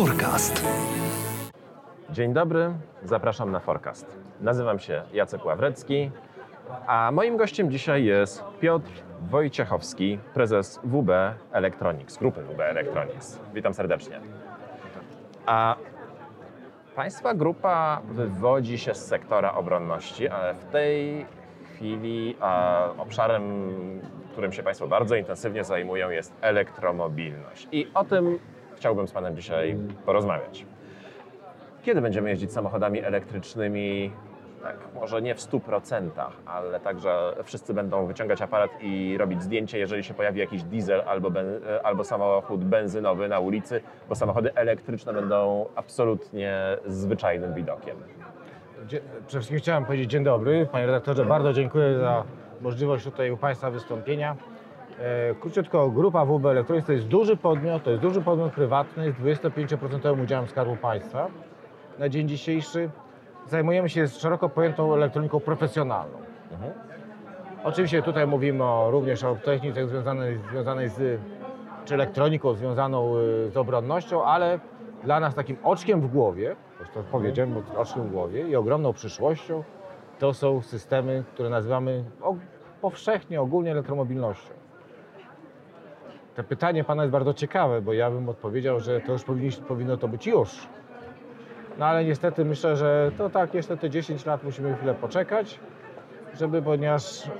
Forecast. Dzień dobry, zapraszam na Forecast. Nazywam się Jacek Ławrecki, a moim gościem dzisiaj jest Piotr Wojciechowski, prezes WB Electronics, grupy WB Electronics. Witam serdecznie. A Państwa grupa wywodzi się z sektora obronności, ale w tej chwili a, obszarem, którym się Państwo bardzo intensywnie zajmują, jest elektromobilność. I o tym chciałbym z Panem dzisiaj porozmawiać. Kiedy będziemy jeździć samochodami elektrycznymi? Tak, może nie w 100%, ale także wszyscy będą wyciągać aparat i robić zdjęcie, jeżeli się pojawi jakiś diesel albo, ben, albo samochód benzynowy na ulicy, bo samochody elektryczne będą absolutnie zwyczajnym widokiem. Dzie- Przede wszystkim chciałem powiedzieć dzień dobry. Panie redaktorze, bardzo dziękuję za możliwość tutaj u Państwa wystąpienia. E, Króciutko, grupa WB Electronics to jest duży podmiot, to jest duży podmiot prywatny z 25% udziałem Skarbu Państwa. Na dzień dzisiejszy zajmujemy się szeroko pojętą elektroniką profesjonalną. Mhm. Oczywiście tutaj mówimy o, również o technice związanej, związanej z, czy elektroniką związaną y, z obronnością, ale dla nas takim oczkiem w głowie, już to powiedziałem, oczkiem w głowie i ogromną przyszłością, to są systemy, które nazywamy powszechnie, ogólnie elektromobilnością. To pytanie Pana jest bardzo ciekawe, bo ja bym odpowiedział, że to już powinni, powinno to być już. No ale niestety myślę, że to tak, jeszcze te 10 lat musimy chwilę poczekać, żeby, ponieważ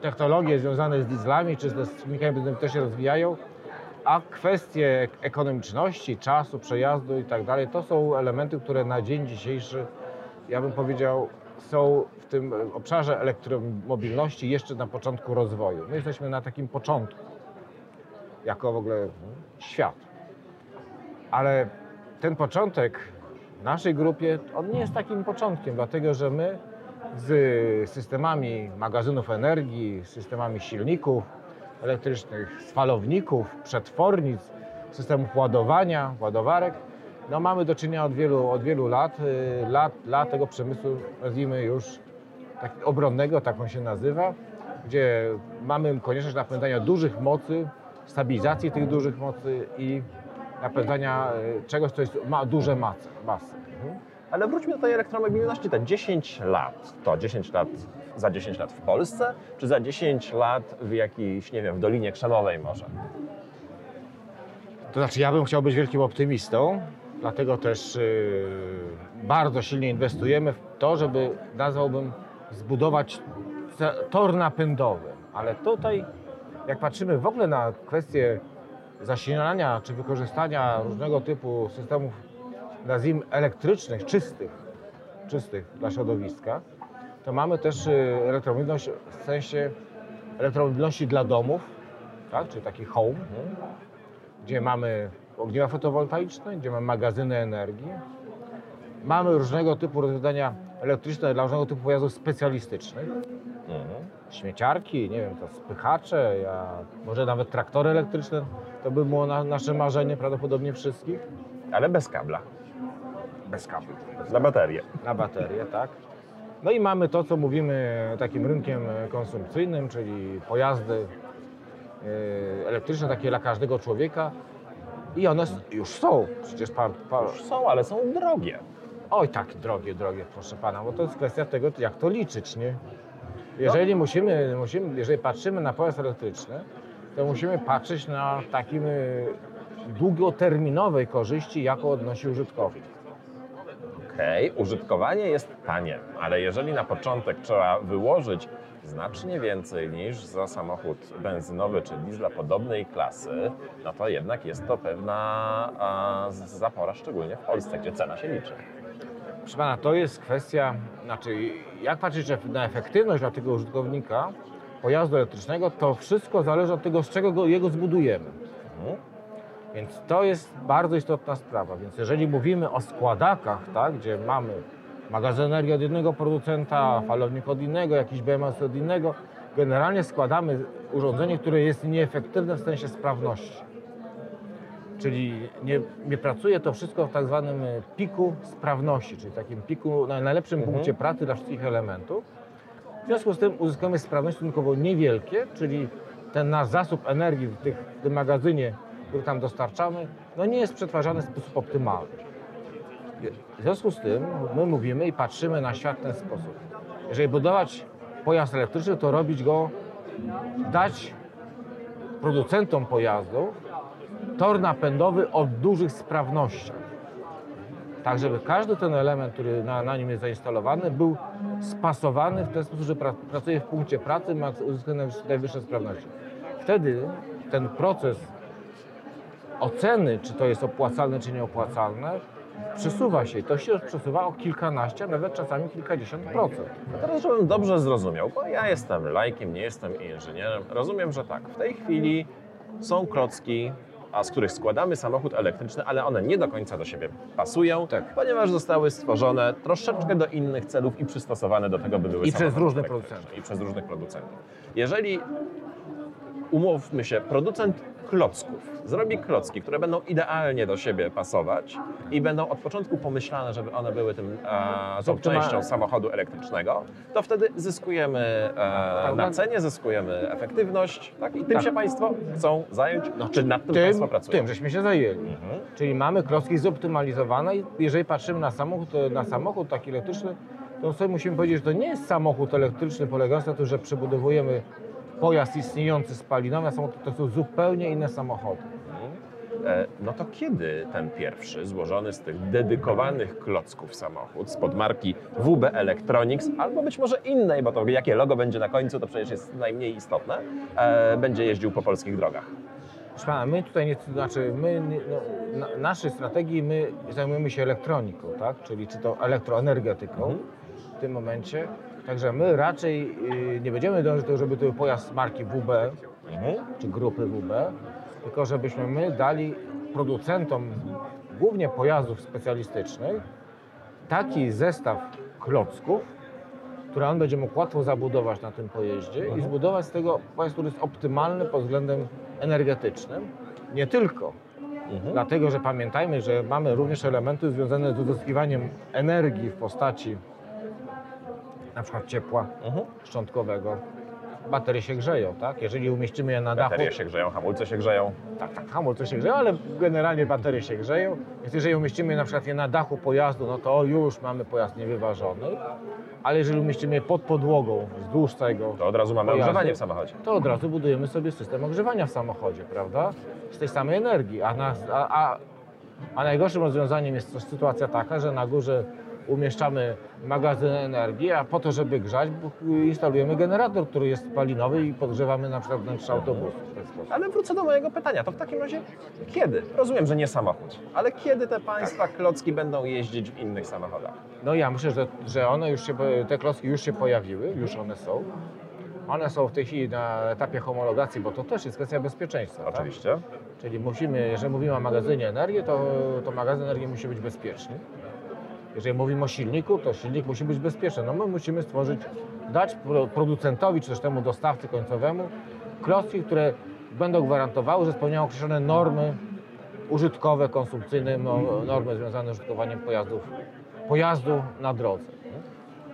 technologie związane z dieslami czy z silnikami benzynowymi też się rozwijają, a kwestie ekonomiczności, czasu, przejazdu i tak dalej, to są elementy, które na dzień dzisiejszy, ja bym powiedział, są w tym obszarze elektromobilności jeszcze na początku rozwoju. My jesteśmy na takim początku, jako w ogóle świat. Ale ten początek w naszej grupie, on nie jest takim początkiem, dlatego że my z systemami magazynów energii, systemami silników elektrycznych, z falowników, przetwornic, systemów ładowania, ładowarek, no mamy do czynienia od wielu, od wielu lat, y, lat, lat tego przemysłu, nazwijmy już tak obronnego, tak on się nazywa, gdzie mamy konieczność napędzania dużych mocy, stabilizacji tych dużych mocy i napędzania y, czegoś, co jest, ma duże masy. masy. Ale wróćmy do tej elektromobilności. Te 10 lat, to 10 lat za 10 lat w Polsce, czy za 10 lat w jakiejś, nie wiem, w Dolinie Krzemowej może? To znaczy, ja bym chciał być wielkim optymistą, dlatego też yy, bardzo silnie inwestujemy w to, żeby, nazwałbym, zbudować tor napędowy. Ale tutaj, jak patrzymy w ogóle na kwestie zasilania czy wykorzystania różnego typu systemów, nazwijmy elektrycznych, czystych, czystych dla środowiska, to mamy też yy, elektromobilność w sensie elektromobilności dla domów, tak? czyli taki home, gdzie mamy ogniwa fotowoltaiczne, gdzie mamy magazyny energii. Mamy różnego typu rozwiązania elektryczne dla różnego typu pojazdów specjalistycznych. Śmieciarki, nie wiem, to spychacze, ja, może nawet traktory elektryczne. To by było na, nasze marzenie prawdopodobnie wszystkich. Ale bez kabla, Bez kabli. na baterię. Na baterię, tak. No i mamy to, co mówimy takim rynkiem konsumpcyjnym, czyli pojazdy e, elektryczne, takie dla każdego człowieka. I one już są. Przecież pan, pan, Już są, ale są drogie. Oj, tak, drogie, drogie, proszę pana, bo to jest kwestia tego, jak to liczyć, nie? Jeżeli musimy, musimy, jeżeli patrzymy na pojazd elektryczny, to musimy patrzeć na takim y, długoterminowej korzyści, jaką odnosi użytkownik. Okej, użytkowanie jest tanie, ale jeżeli na początek trzeba wyłożyć znacznie więcej niż za samochód benzynowy czy diesla podobnej klasy, no to jednak jest to pewna a, zapora, szczególnie w Polsce, gdzie cena się liczy. Proszę pana, to jest kwestia, znaczy, jak patrzeć na efektywność dla tego użytkownika pojazdu elektrycznego, to wszystko zależy od tego, z czego go, jego zbudujemy. Mhm. Więc to jest bardzo istotna sprawa. Więc jeżeli mówimy o składakach, tak, gdzie mamy magazyn energii od jednego producenta, falownik od innego, jakiś BMS od innego, generalnie składamy urządzenie, które jest nieefektywne w sensie sprawności. Czyli nie, nie pracuje to wszystko w tak zwanym e, piku sprawności, czyli takim piku, na najlepszym Mhm. punkcie pracy dla wszystkich elementów. W związku z tym uzyskujemy sprawność stosunkowo niewielkie, czyli ten nasz zasób energii w, tych, w tym magazynie który tam dostarczamy, no nie jest przetwarzany w sposób optymalny. W związku z tym my mówimy i patrzymy na świat w ten sposób. Jeżeli budować pojazd elektryczny, to robić go, dać producentom pojazdów tor napędowy o dużych sprawnościach. Tak, żeby każdy ten element, który na, na nim jest zainstalowany, był spasowany w ten sposób, że pra, pracuje w punkcie pracy, ma uzyskać najwyższe- sprawności. Wtedy ten proces oceny, czy to jest opłacalne, czy nieopłacalne, przesuwa się. To się przesuwa o kilkanaście, nawet czasami kilkadziesiąt procent. A teraz, żebym dobrze zrozumiał, bo ja jestem lajkiem, nie jestem inżynierem, rozumiem, że tak, w tej chwili są klocki, a z których składamy samochód elektryczny, ale one nie do końca do siebie pasują, Tak. ponieważ zostały stworzone troszeczkę do innych celów i przystosowane do tego, by były I przez elektryczne. producentów. I przez różnych producentów. Jeżeli, umówmy się, producent klocków zrobi klocki, które będą idealnie do siebie pasować i będą od początku pomyślane, żeby one były tym e, tą częścią samochodu elektrycznego, to wtedy zyskujemy e, na cenie, zyskujemy efektywność tak? i tym Tak. się Państwo chcą zająć, No, czy nad tym, tym, Państwo pracują? tym, żeśmy się zajęli. Mhm. Czyli mamy klocki zoptymalizowane i jeżeli patrzymy na samochód, na samochód taki elektryczny, to sobie musimy powiedzieć, że to nie jest samochód elektryczny polegający na tym, że przebudowujemy pojazd istniejący spalinowy samochód, to są zupełnie inne samochody. E, No to kiedy ten pierwszy, złożony z tych dedykowanych klocków samochód spod marki WB Electronics, albo być może innej, bo to jakie logo będzie na końcu, to przecież jest najmniej istotne, e, będzie jeździł po polskich drogach? Pana, my tutaj nie, znaczy my, no, na, naszej strategii my zajmujemy się elektroniką, tak? czyli czy to elektroenergetyką Mhm. w tym momencie. Także my raczej y, nie będziemy dążyć do tego, żeby to był pojazd marki WB, Mhm. czy grupy WB, tylko żebyśmy my dali producentom głównie pojazdów specjalistycznych taki zestaw klocków, które on będzie mógł łatwo zabudować na tym pojeździe i zbudować z tego pojazd, który jest optymalny pod względem energetycznym. Nie tylko, Mhm. dlatego że pamiętajmy, że mamy również elementy związane z uzyskiwaniem energii w postaci na przykład ciepła Mhm. szczątkowego. Baterie się grzeją, tak? Jeżeli umieścimy je na dachu, Baterie się grzeją, hamulce się grzeją. tak, tak, hamulce się grzeją, ale generalnie baterie się grzeją. Więc jeżeli umieścimy na przykład je na dachu pojazdu, no to już mamy pojazd niewyważony. Ale jeżeli umieścimy je pod podłogą, wzdłuż tego, To od razu mamy Pojazdy. ogrzewanie w samochodzie. to od razu budujemy sobie system ogrzewania w samochodzie, prawda? Z tej samej energii. A, na, a, a, a najgorszym rozwiązaniem jest sytuacja taka, że na górze umieszczamy magazyn energii, a po to, żeby grzać, instalujemy generator, który jest spalinowy i podgrzewamy na przykład wnętrze autobusu. Ale wrócę do mojego pytania. To w takim razie kiedy? Rozumiem, że nie samochód, ale kiedy te Państwa klocki będą jeździć w innych samochodach? No ja myślę, że, że one już się, te klocki już się pojawiły, już one są. One są w tej chwili na etapie homologacji, bo to też jest kwestia bezpieczeństwa. Tak? Oczywiście. Czyli musimy, jeżeli mówimy o magazynie energii, to, to magazyn energii musi być bezpieczny. Jeżeli mówimy o silniku, to silnik musi być bezpieczny. No my musimy stworzyć, dać pro- producentowi, czy też temu dostawcy końcowemu klocki, które będą gwarantowały, że spełniają określone normy użytkowe, konsumpcyjne, no, normy związane z użytkowaniem pojazdów, pojazdu na drodze.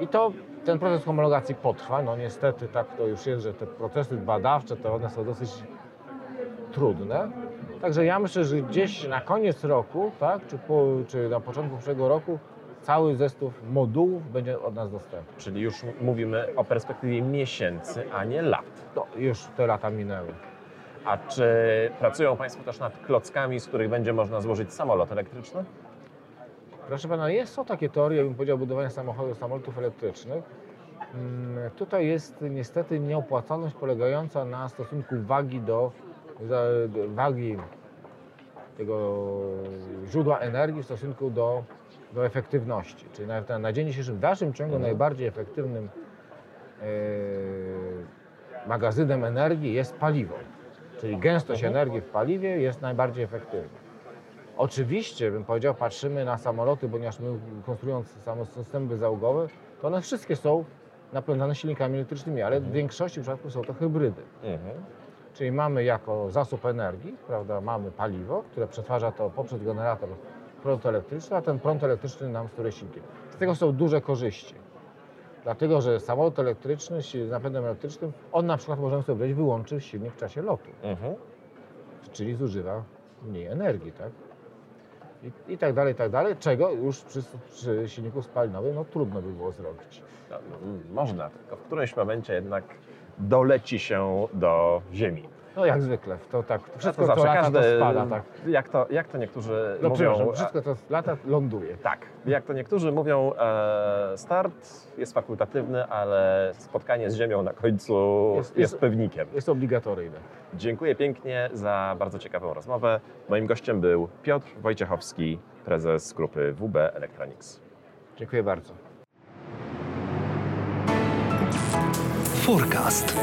I to ten proces homologacji potrwa. No niestety tak to już jest, że te procesy badawcze to one są dosyć trudne. Także ja myślę, że gdzieś na koniec roku, tak, czy, po, czy na początku przyszłego roku cały zestaw modułów będzie od nas dostępny. Czyli już mówimy o perspektywie miesięcy, a nie lat. No, już te lata minęły. A czy pracują Państwo też nad klockami, z których będzie można złożyć samolot elektryczny? Proszę pana, jest, są takie teorie, bym powiedział, budowania samochodów, samolotów elektrycznych. Mm, Tutaj jest niestety nieopłacalność polegająca na stosunku wagi do za- wagi tego źródła energii w stosunku do, do efektywności. Czyli na, na, na dzień dzisiejszy w dalszym ciągu Mhm. najbardziej efektywnym e, magazynem energii jest paliwo. Czyli gęstość Mhm. energii w paliwie jest najbardziej efektywna. Oczywiście, bym powiedział, patrzymy na samoloty, ponieważ my konstruując systemy załogowe, to one wszystkie są napędzane silnikami elektrycznymi, ale w większości przypadków są to hybrydy. Mhm. Czyli mamy jako zasób energii, prawda, mamy paliwo, które przetwarza to poprzez generator prąd elektryczny, a ten prąd elektryczny nam stóruje silnikiem. Z tego są duże korzyści. Dlatego, że samolot elektryczny z napędem elektrycznym, on na przykład możemy sobie powiedzieć, wyłączy silnik w czasie lotu, Mhm. czyli zużywa mniej energii, tak? I, I tak dalej, i tak dalej, czego już przy, przy silniku spalinowym no, trudno by było zrobić. No, można, tylko w którymś momencie jednak doleci się do ziemi. No jak zwykle, to tak, wszystko to co zawsze lata każdy, to spada, tak. jak, to, jak to niektórzy No mówią... przepraszam, wszystko co lata ląduje. Tak, jak to niektórzy mówią, e, start jest fakultatywny, ale spotkanie z ziemią na końcu Jest- jest, jest- pewnikiem. Jest obligatoryjne. Dziękuję pięknie za bardzo ciekawą rozmowę. Moim gościem był Piotr Wojciechowski, prezes grupy WB Electronics. Dziękuję bardzo. Forecast.